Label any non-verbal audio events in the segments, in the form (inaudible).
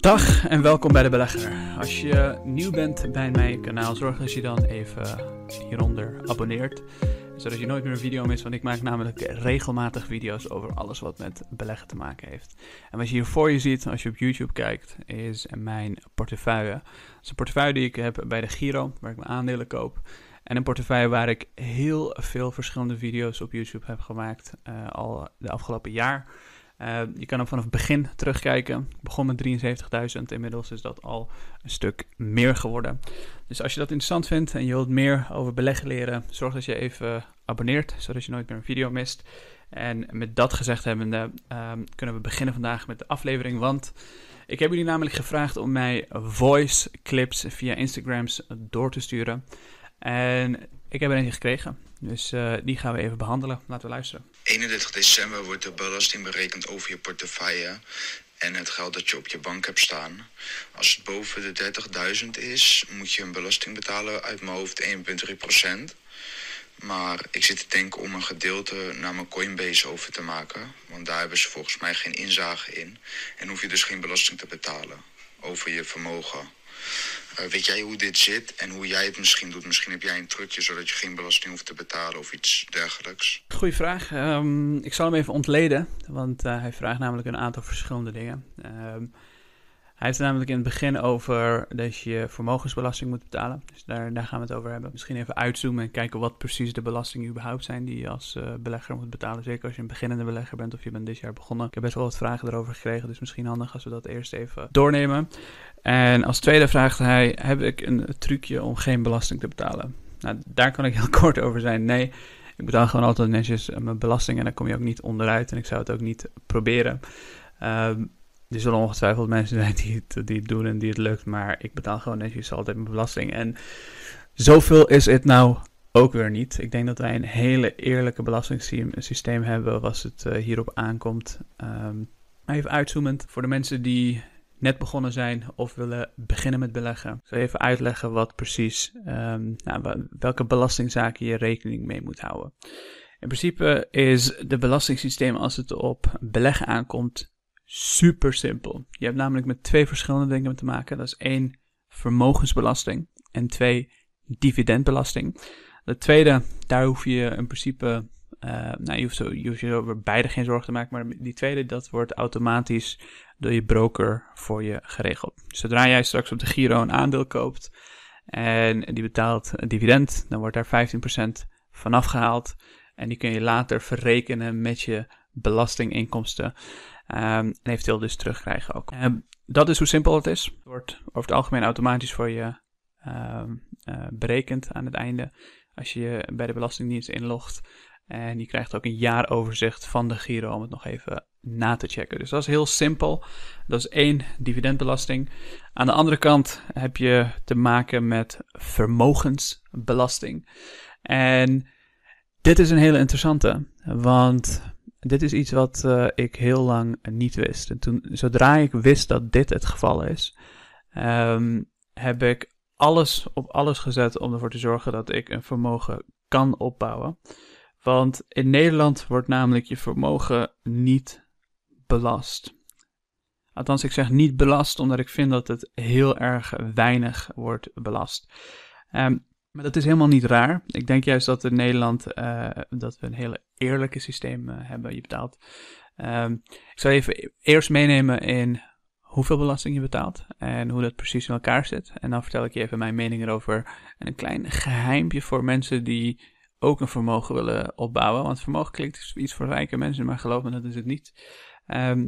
Dag en welkom bij de Belegger. Als je nieuw bent bij mijn kanaal, zorg dat je dan even hieronder abonneert. Zodat je nooit meer een video mist, want ik maak namelijk regelmatig video's over alles wat met beleggen te maken heeft. En wat je hier voor je ziet als je op YouTube kijkt, is mijn portefeuille. Dat is een portefeuille die ik heb bij de Giro, waar ik mijn aandelen koop. En een portefeuille waar ik heel veel verschillende video's op YouTube heb gemaakt, uh, al de afgelopen jaar. Uh, je kan hem vanaf het begin terugkijken. Ik begon met 73.000, inmiddels is dat al een stuk meer geworden. Dus als je dat interessant vindt en je wilt meer over beleggen leren, zorg dat je even abonneert, zodat je nooit meer een video mist. En met dat gezegd hebbende, um, kunnen we beginnen vandaag met de aflevering, want ik heb jullie namelijk gevraagd om mij voice clips via Instagrams door te sturen. En ik heb er eentje gekregen. Dus uh, die gaan we even behandelen. Laten we luisteren. 31 december wordt de belasting berekend over je portefeuille en het geld dat je op je bank hebt staan. Als het boven de 30.000 is, moet je een belasting betalen uit mijn hoofd 1,3%. Maar ik zit te denken om een gedeelte naar mijn Coinbase over te maken. Want daar hebben ze volgens mij geen inzage in. En hoef je dus geen belasting te betalen over je vermogen. Uh, weet jij hoe dit zit en hoe jij het misschien doet? Misschien heb jij een trucje zodat je geen belasting hoeft te betalen of iets dergelijks. Goeie vraag. Um, ik zal hem even ontleden, want uh, hij vraagt namelijk een aantal verschillende dingen. Um, hij heeft namelijk in het begin over dat je vermogensbelasting moet betalen. Dus daar, daar gaan we het over hebben. Misschien even uitzoomen en kijken wat precies de belastingen überhaupt zijn die je als uh, belegger moet betalen. Zeker als je een beginnende belegger bent of je bent dit jaar begonnen. Ik heb best wel wat vragen erover gekregen, dus misschien handig als we dat eerst even doornemen. En als tweede vraagt hij: heb ik een trucje om geen belasting te betalen? Nou, daar kan ik heel (laughs) kort over zijn. Nee, ik betaal gewoon altijd netjes mijn belasting en daar kom je ook niet onderuit. En ik zou het ook niet proberen. Um, er zullen ongetwijfeld (laughs) mensen zijn die het, die doen en die het lukt, maar ik betaal gewoon netjes altijd mijn belasting. En zoveel is het nou ook weer niet. Ik denk dat wij een hele eerlijke belastingssysteem hebben als het uh, hierop aankomt. Um, even uitzoomend voor de mensen die net begonnen zijn of willen beginnen met beleggen. Ik zal even uitleggen wat precies, um, nou, welke belastingzaken je rekening mee moet houden. In principe is de belastingssysteem als het op beleggen aankomt super simpel. Je hebt namelijk met twee verschillende dingen te maken. Dat is één vermogensbelasting en twee dividendbelasting. De tweede, daar hoef je in principe, uh, nou, je hoeft, zo, je hoeft je over beide geen zorgen te maken, maar die tweede, dat wordt automatisch door je broker voor je geregeld. Zodra jij straks op de Giro een aandeel koopt en die betaalt een dividend, dan wordt daar 15% vanaf gehaald en die kun je later verrekenen met je belastinginkomsten. Um, en eventueel dus terugkrijgen ook. Um, dat is hoe simpel het is. Het wordt over het algemeen automatisch voor je um, uh, berekend aan het einde. Als je je bij de Belastingdienst inlogt. En je krijgt ook een jaaroverzicht van de Giro om het nog even na te checken. Dus dat is heel simpel. Dat is één dividendbelasting. Aan de andere kant heb je te maken met vermogensbelasting. En dit is een hele interessante, want dit is iets wat uh, ik heel lang niet wist. En toen, zodra ik wist dat dit het geval is, um, heb ik alles op alles gezet om ervoor te zorgen dat ik een vermogen kan opbouwen. Want in Nederland wordt namelijk je vermogen niet belast. Althans, ik zeg niet belast omdat ik vind dat het heel erg weinig wordt belast. Um, maar dat is helemaal niet raar. Ik denk juist dat in Nederland uh, dat we een hele eerlijke systeem uh, hebben. Je betaalt. Um, ik zal even eerst meenemen in hoeveel belasting je betaalt en hoe dat precies in elkaar zit. En dan vertel ik je even mijn mening erover. En een klein geheimpje voor mensen die ook een vermogen willen opbouwen. Want vermogen klinkt iets voor rijke mensen, maar geloof me, dat is het niet. Um,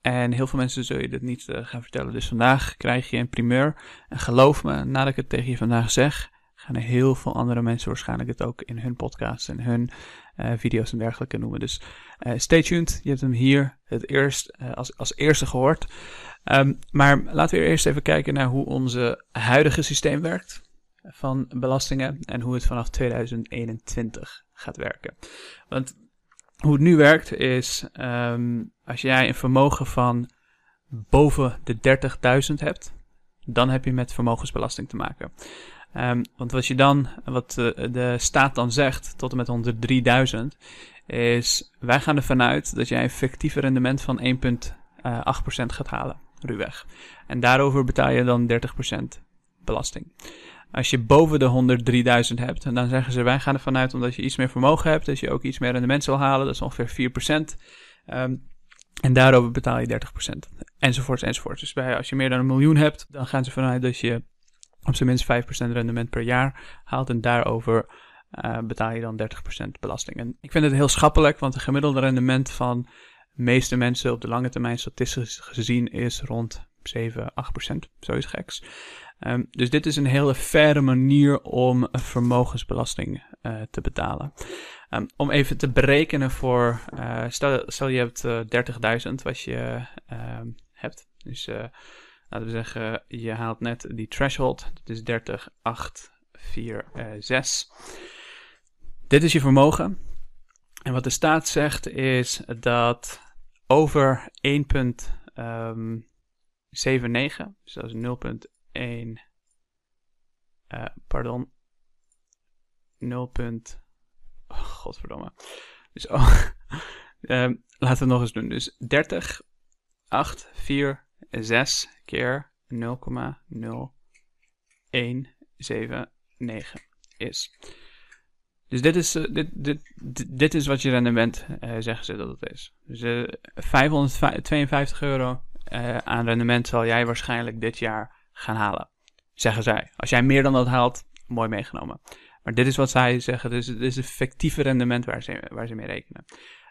en heel veel mensen zul je dit niet uh, gaan vertellen. Dus vandaag krijg je een primeur. En geloof me, nadat ik het tegen je vandaag zeg, gaan heel veel andere mensen waarschijnlijk het ook in hun podcasts en hun uh, video's en dergelijke noemen. Dus uh, stay tuned. Je hebt hem hier het eerst, uh, als, als eerste gehoord. Um, maar laten we eerst even kijken naar hoe onze huidige systeem werkt van belastingen en hoe het vanaf 2021 gaat werken. Want hoe het nu werkt is, um, als jij een vermogen van boven de 30.000 hebt, dan heb je met vermogensbelasting te maken. Um, want wat je dan, wat de, de staat dan zegt, tot en met 103.000, is wij gaan ervan uit dat jij een fictief rendement van 1,8% gaat halen. ruwweg. En daarover betaal je dan 30% belasting. Als je boven de 103.000 hebt, dan zeggen ze: wij gaan ervan uit omdat je iets meer vermogen hebt, dat je ook iets meer rendement zal halen. Dat is ongeveer 4%. Um, en daarover betaal je 30%. Enzovoorts, enzovoorts. Dus bij, als je meer dan een miljoen hebt, dan gaan ze vanuit dat je op zijn minst 5% rendement per jaar haalt. En daarover uh, betaal je dan 30% belasting. En ik vind het heel schappelijk, want het gemiddelde rendement van de meeste mensen op de lange termijn statistisch gezien is rond 7, 8%. Zoiets geks. Um, dus dit is een hele faire manier om vermogensbelasting uh, te betalen. Um, om even te berekenen voor, uh, stel, stel je hebt uh, 30.000 wat je um, hebt. Dus laten we zeggen, je haalt net die threshold. Dat is 30, 8, 4, 6. Dit is je vermogen. En wat de staat zegt is dat over 1,79, dus dat is 0,1, uh, pardon, 0. Oh, godverdomme. Dus oh, um, (laughs) laten we het nog eens doen. Dus 30, 8, 4, 6 keer 0,0179 is. Dus dit is, uh, dit, dit, dit, is wat je rendement, uh, zeggen ze dat het is. Dus uh, 552 euro aan rendement zal jij waarschijnlijk dit jaar gaan halen. Zeggen zij. Als jij meer dan dat haalt, mooi meegenomen. Maar dit is wat zij zeggen. Dus dit is het fictieve rendement waar ze, waar ze mee rekenen.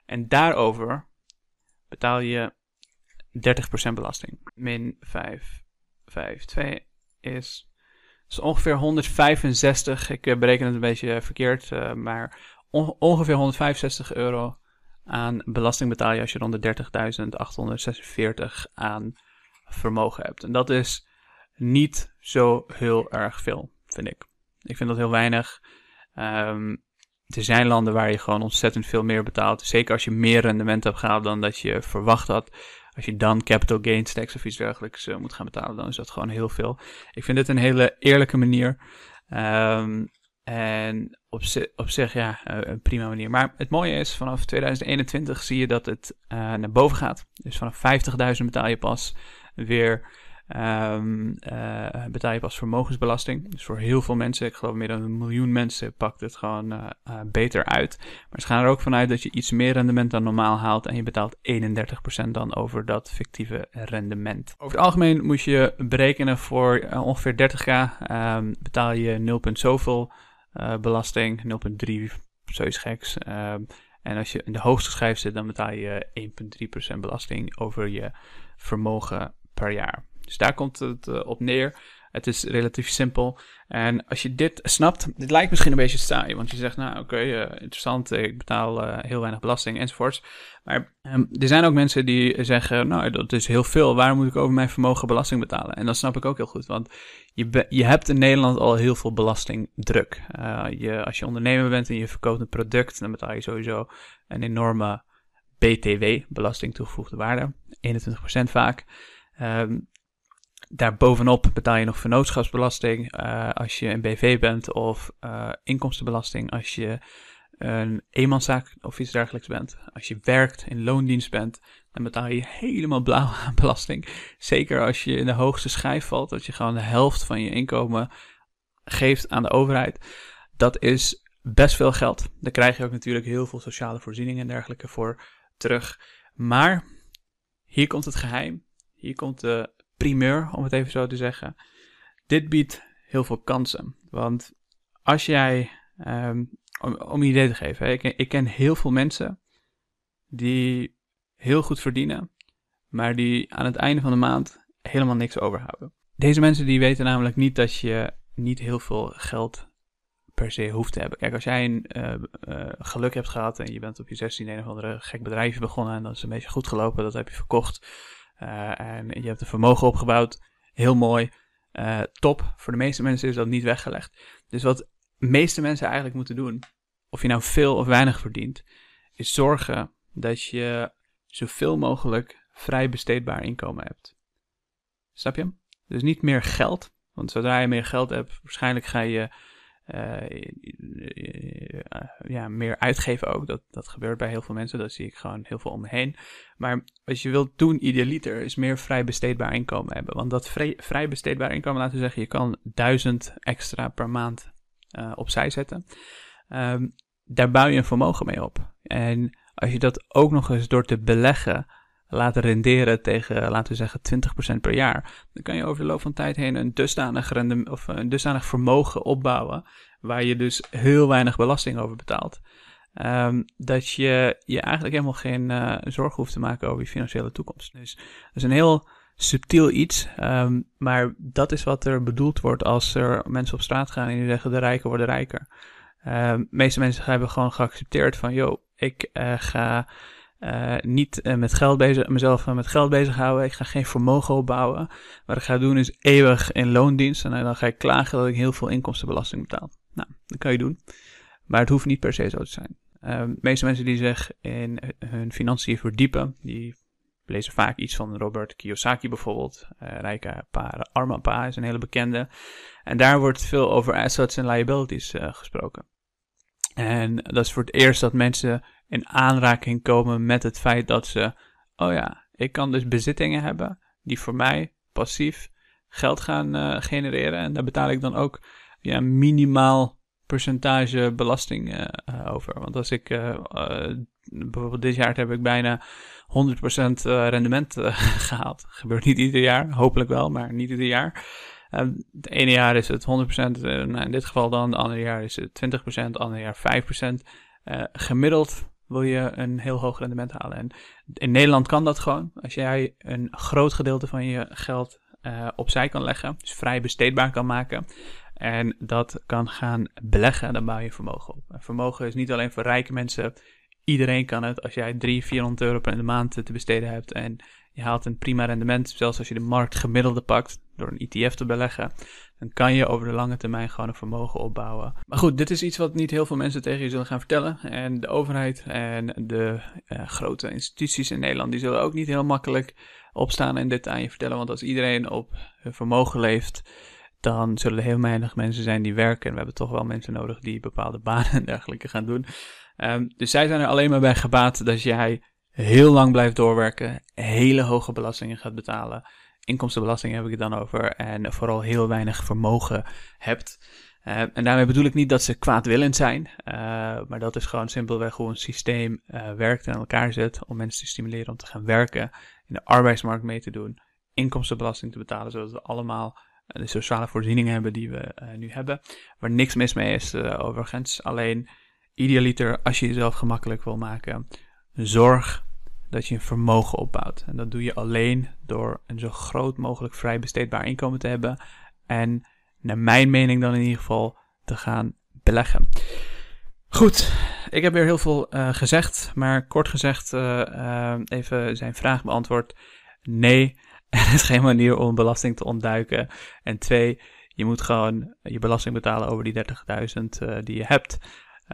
En daarover betaal je 30% belasting. Min 5, 5, 2 is is ongeveer 165, ik eh, bereken het een beetje verkeerd, uh, maar on, ongeveer 165 euro aan belasting betaal je als je rond de 30.846 aan vermogen hebt. En dat is niet zo heel erg veel, vind ik. Ik vind dat heel weinig. Um, er zijn landen waar je gewoon ontzettend veel meer betaalt. Zeker als je meer rendement hebt gehaald dan dat je verwacht had. Als je dan capital gains tax of iets dergelijks uh, moet gaan betalen, dan is dat gewoon heel veel. Ik vind dit een hele eerlijke manier. Um, en op, op zich, ja, uh, een prima manier. Maar het mooie is, vanaf 2021 zie je dat het uh, naar boven gaat. Dus vanaf 50.000 betaal je pas weer um, uh, betaal je pas vermogensbelasting. Dus voor heel veel mensen, ik geloof meer dan een miljoen mensen, pakt het gewoon uh, uh, beter uit. Maar ze gaan er ook vanuit dat je iets meer rendement dan normaal haalt en je betaalt 31% dan over dat fictieve rendement. Over het algemeen moet je berekenen voor ongeveer 30k um, betaal je 0, zoveel belasting, 0,3 zoiets geks. Um, en als je in de hoogste schijf zit, dan betaal je 1,3% belasting over je vermogen per jaar. Dus daar komt het uh, op neer. Het is relatief simpel. En als je dit snapt, dit lijkt misschien een beetje saai, want je zegt, nou oké, uh, interessant, ik betaal uh, heel weinig belasting enzovoorts. Maar um, er zijn ook mensen die zeggen, nou dat is heel veel, waarom moet ik over mijn vermogen belasting betalen? En dat snap ik ook heel goed, want je, je hebt in Nederland al heel veel belastingdruk. je, als je ondernemer bent en je verkoopt een product, dan betaal je sowieso een enorme BTW, belasting toegevoegde waarde, 21% vaak. Um, Daarbovenop betaal je nog vennootschapsbelasting uh, als je een BV bent of uh, inkomstenbelasting als je een eenmanszaak of iets dergelijks bent. Als je werkt, in loondienst bent, dan betaal je helemaal blauw (laughs) aan belasting. Zeker als je in de hoogste schijf valt, dat je gewoon de helft van je inkomen geeft aan de overheid. Dat is best veel geld. Daar krijg je ook natuurlijk heel veel sociale voorzieningen en dergelijke voor terug. Maar hier komt het geheim. Hier komt de primeur, om het even zo te zeggen. Dit biedt heel veel kansen. Want als jij, um, om, een idee te geven, ik, ik ken heel veel mensen die heel goed verdienen, maar die aan het einde van de maand helemaal niks overhouden. Deze mensen die weten namelijk niet dat je niet heel veel geld per se hoeft te hebben. Kijk, als jij een uh, uh, geluk hebt gehad en je bent op je 16 een of andere gek bedrijf begonnen en dat is een beetje goed gelopen, dat heb je verkocht uh, en je hebt een vermogen opgebouwd. Heel mooi. Uh, top. Voor de meeste mensen is dat niet weggelegd. Dus wat de meeste mensen eigenlijk moeten doen, of je nou veel of weinig verdient, is zorgen dat je zoveel mogelijk vrij besteedbaar inkomen hebt. Snap je? Dus niet meer geld. Want zodra je meer geld hebt, waarschijnlijk ga je ja, meer uitgeven ook. Dat, dat gebeurt bij heel veel mensen. Dat zie ik gewoon heel veel om heen. Maar wat je wilt doen, idealiter, is meer vrij besteedbaar inkomen hebben. Want dat vrij, vrij besteedbaar inkomen, laten we zeggen, je kan 1000 extra per maand opzij zetten. Um, daar bouw je een vermogen mee op. En als je dat ook nog eens door te beleggen laten renderen tegen, laten we zeggen, 20% per jaar, dan kan je over de loop van tijd heen een dusdanig, rendement, of een dusdanig vermogen opbouwen, waar je dus heel weinig belasting over betaalt. Um, dat je je eigenlijk helemaal geen uh, zorgen hoeft te maken over je financiële toekomst. Dus dat is een heel subtiel iets, um, maar dat is wat er bedoeld wordt als er mensen op straat gaan en die zeggen de rijken worden rijker. De meeste mensen hebben gewoon geaccepteerd van, joh, ik uh, ga uh, niet uh, met geld bezig, mezelf met geld bezighouden. Ik ga geen vermogen opbouwen. Wat ik ga doen is eeuwig in loondienst. En dan ga ik klagen dat ik heel veel inkomstenbelasting betaal. Nou, dat kan je doen. Maar het hoeft niet per se zo te zijn. de meeste mensen die zich in hun financiën verdiepen, die lezen vaak iets van Robert Kiyosaki bijvoorbeeld. rijke pa, arme pa is een hele bekende. En daar wordt veel over assets en liabilities gesproken. En dat is voor het eerst dat mensen in aanraking komen met het feit dat ze, oh ja, ik kan dus bezittingen hebben die voor mij passief geld gaan uh, genereren. En daar betaal ik dan ook ja, minimaal percentage belasting uh, over. Want als ik bijvoorbeeld dit jaar heb ik bijna 100% rendement (laughs) gehaald. Gebeurt niet ieder jaar, hopelijk wel, maar niet ieder jaar. het ene jaar is het 100%, nou in dit geval dan, het andere jaar is het 20%, het andere jaar 5%. gemiddeld wil je een heel hoog rendement halen. En in Nederland kan dat gewoon. Als jij een groot gedeelte van je geld uh, opzij kan leggen, dus vrij besteedbaar kan maken. En dat kan gaan beleggen, dan bouw je vermogen op. En vermogen is niet alleen voor rijke mensen. Iedereen kan het. Als jij 300, 400 euro per maand te besteden hebt en je haalt een prima rendement, zelfs als je de marktgemiddelde pakt door een ETF te beleggen, dan kan je over de lange termijn gewoon een vermogen opbouwen. Maar goed, dit is iets wat niet heel veel mensen tegen je zullen gaan vertellen. En de overheid en de uh, grote instituties in Nederland, die zullen ook niet heel makkelijk opstaan en dit aan je vertellen. Want als iedereen op hun vermogen leeft, dan zullen er heel weinig mensen zijn die werken. En we hebben toch wel mensen nodig die bepaalde banen en dergelijke gaan doen. Um, dus zij zijn er alleen maar bij gebaat dat jij heel lang blijft doorwerken, hele hoge belastingen gaat betalen inkomstenbelasting heb ik het dan over. En vooral heel weinig vermogen hebt. Uh, en daarmee bedoel ik niet dat ze kwaadwillend zijn. Uh, maar dat is gewoon simpelweg hoe een systeem uh, werkt en elkaar zet. Om mensen te stimuleren om te gaan werken. In de arbeidsmarkt mee te doen. Inkomstenbelasting te betalen. Zodat we allemaal de sociale voorzieningen hebben die we nu hebben. Waar niks mis mee is overigens. Alleen idealiter als je jezelf gemakkelijk wil maken. Zorg dat je een vermogen opbouwt. En dat doe je alleen door een zo groot mogelijk vrij besteedbaar inkomen te hebben. En naar mijn mening dan in ieder geval te gaan beleggen. Goed, ik heb weer heel veel uh, gezegd, maar kort gezegd uh, uh, even zijn vraag beantwoord. Nee, (laughs) er is geen manier om belasting te ontduiken. En twee, je moet gewoon je belasting betalen over die 30.000 die je hebt.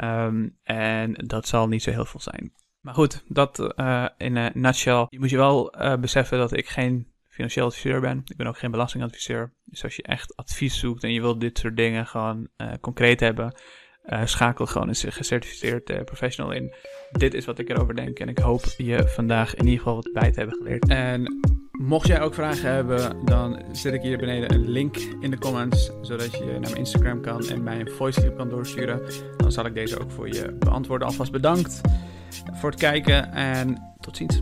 Um, en dat zal niet zo heel veel zijn. Maar goed, dat uh, in een nutshell. Je moet je wel uh, beseffen dat ik geen financieel adviseur ben. Ik ben ook geen belastingadviseur. Dus als je echt advies zoekt en je wilt dit soort dingen gewoon uh, concreet hebben, schakel gewoon een gecertificeerd professional in. Dit is wat ik erover denk en ik hoop je vandaag in ieder geval wat bij te hebben geleerd. En mocht jij ook vragen hebben, dan zet ik hier beneden een link in de comments, zodat je naar mijn Instagram kan en mij een voice clip kan doorsturen. Dan zal ik deze ook voor je beantwoorden. Alvast bedankt voor het kijken en tot ziens.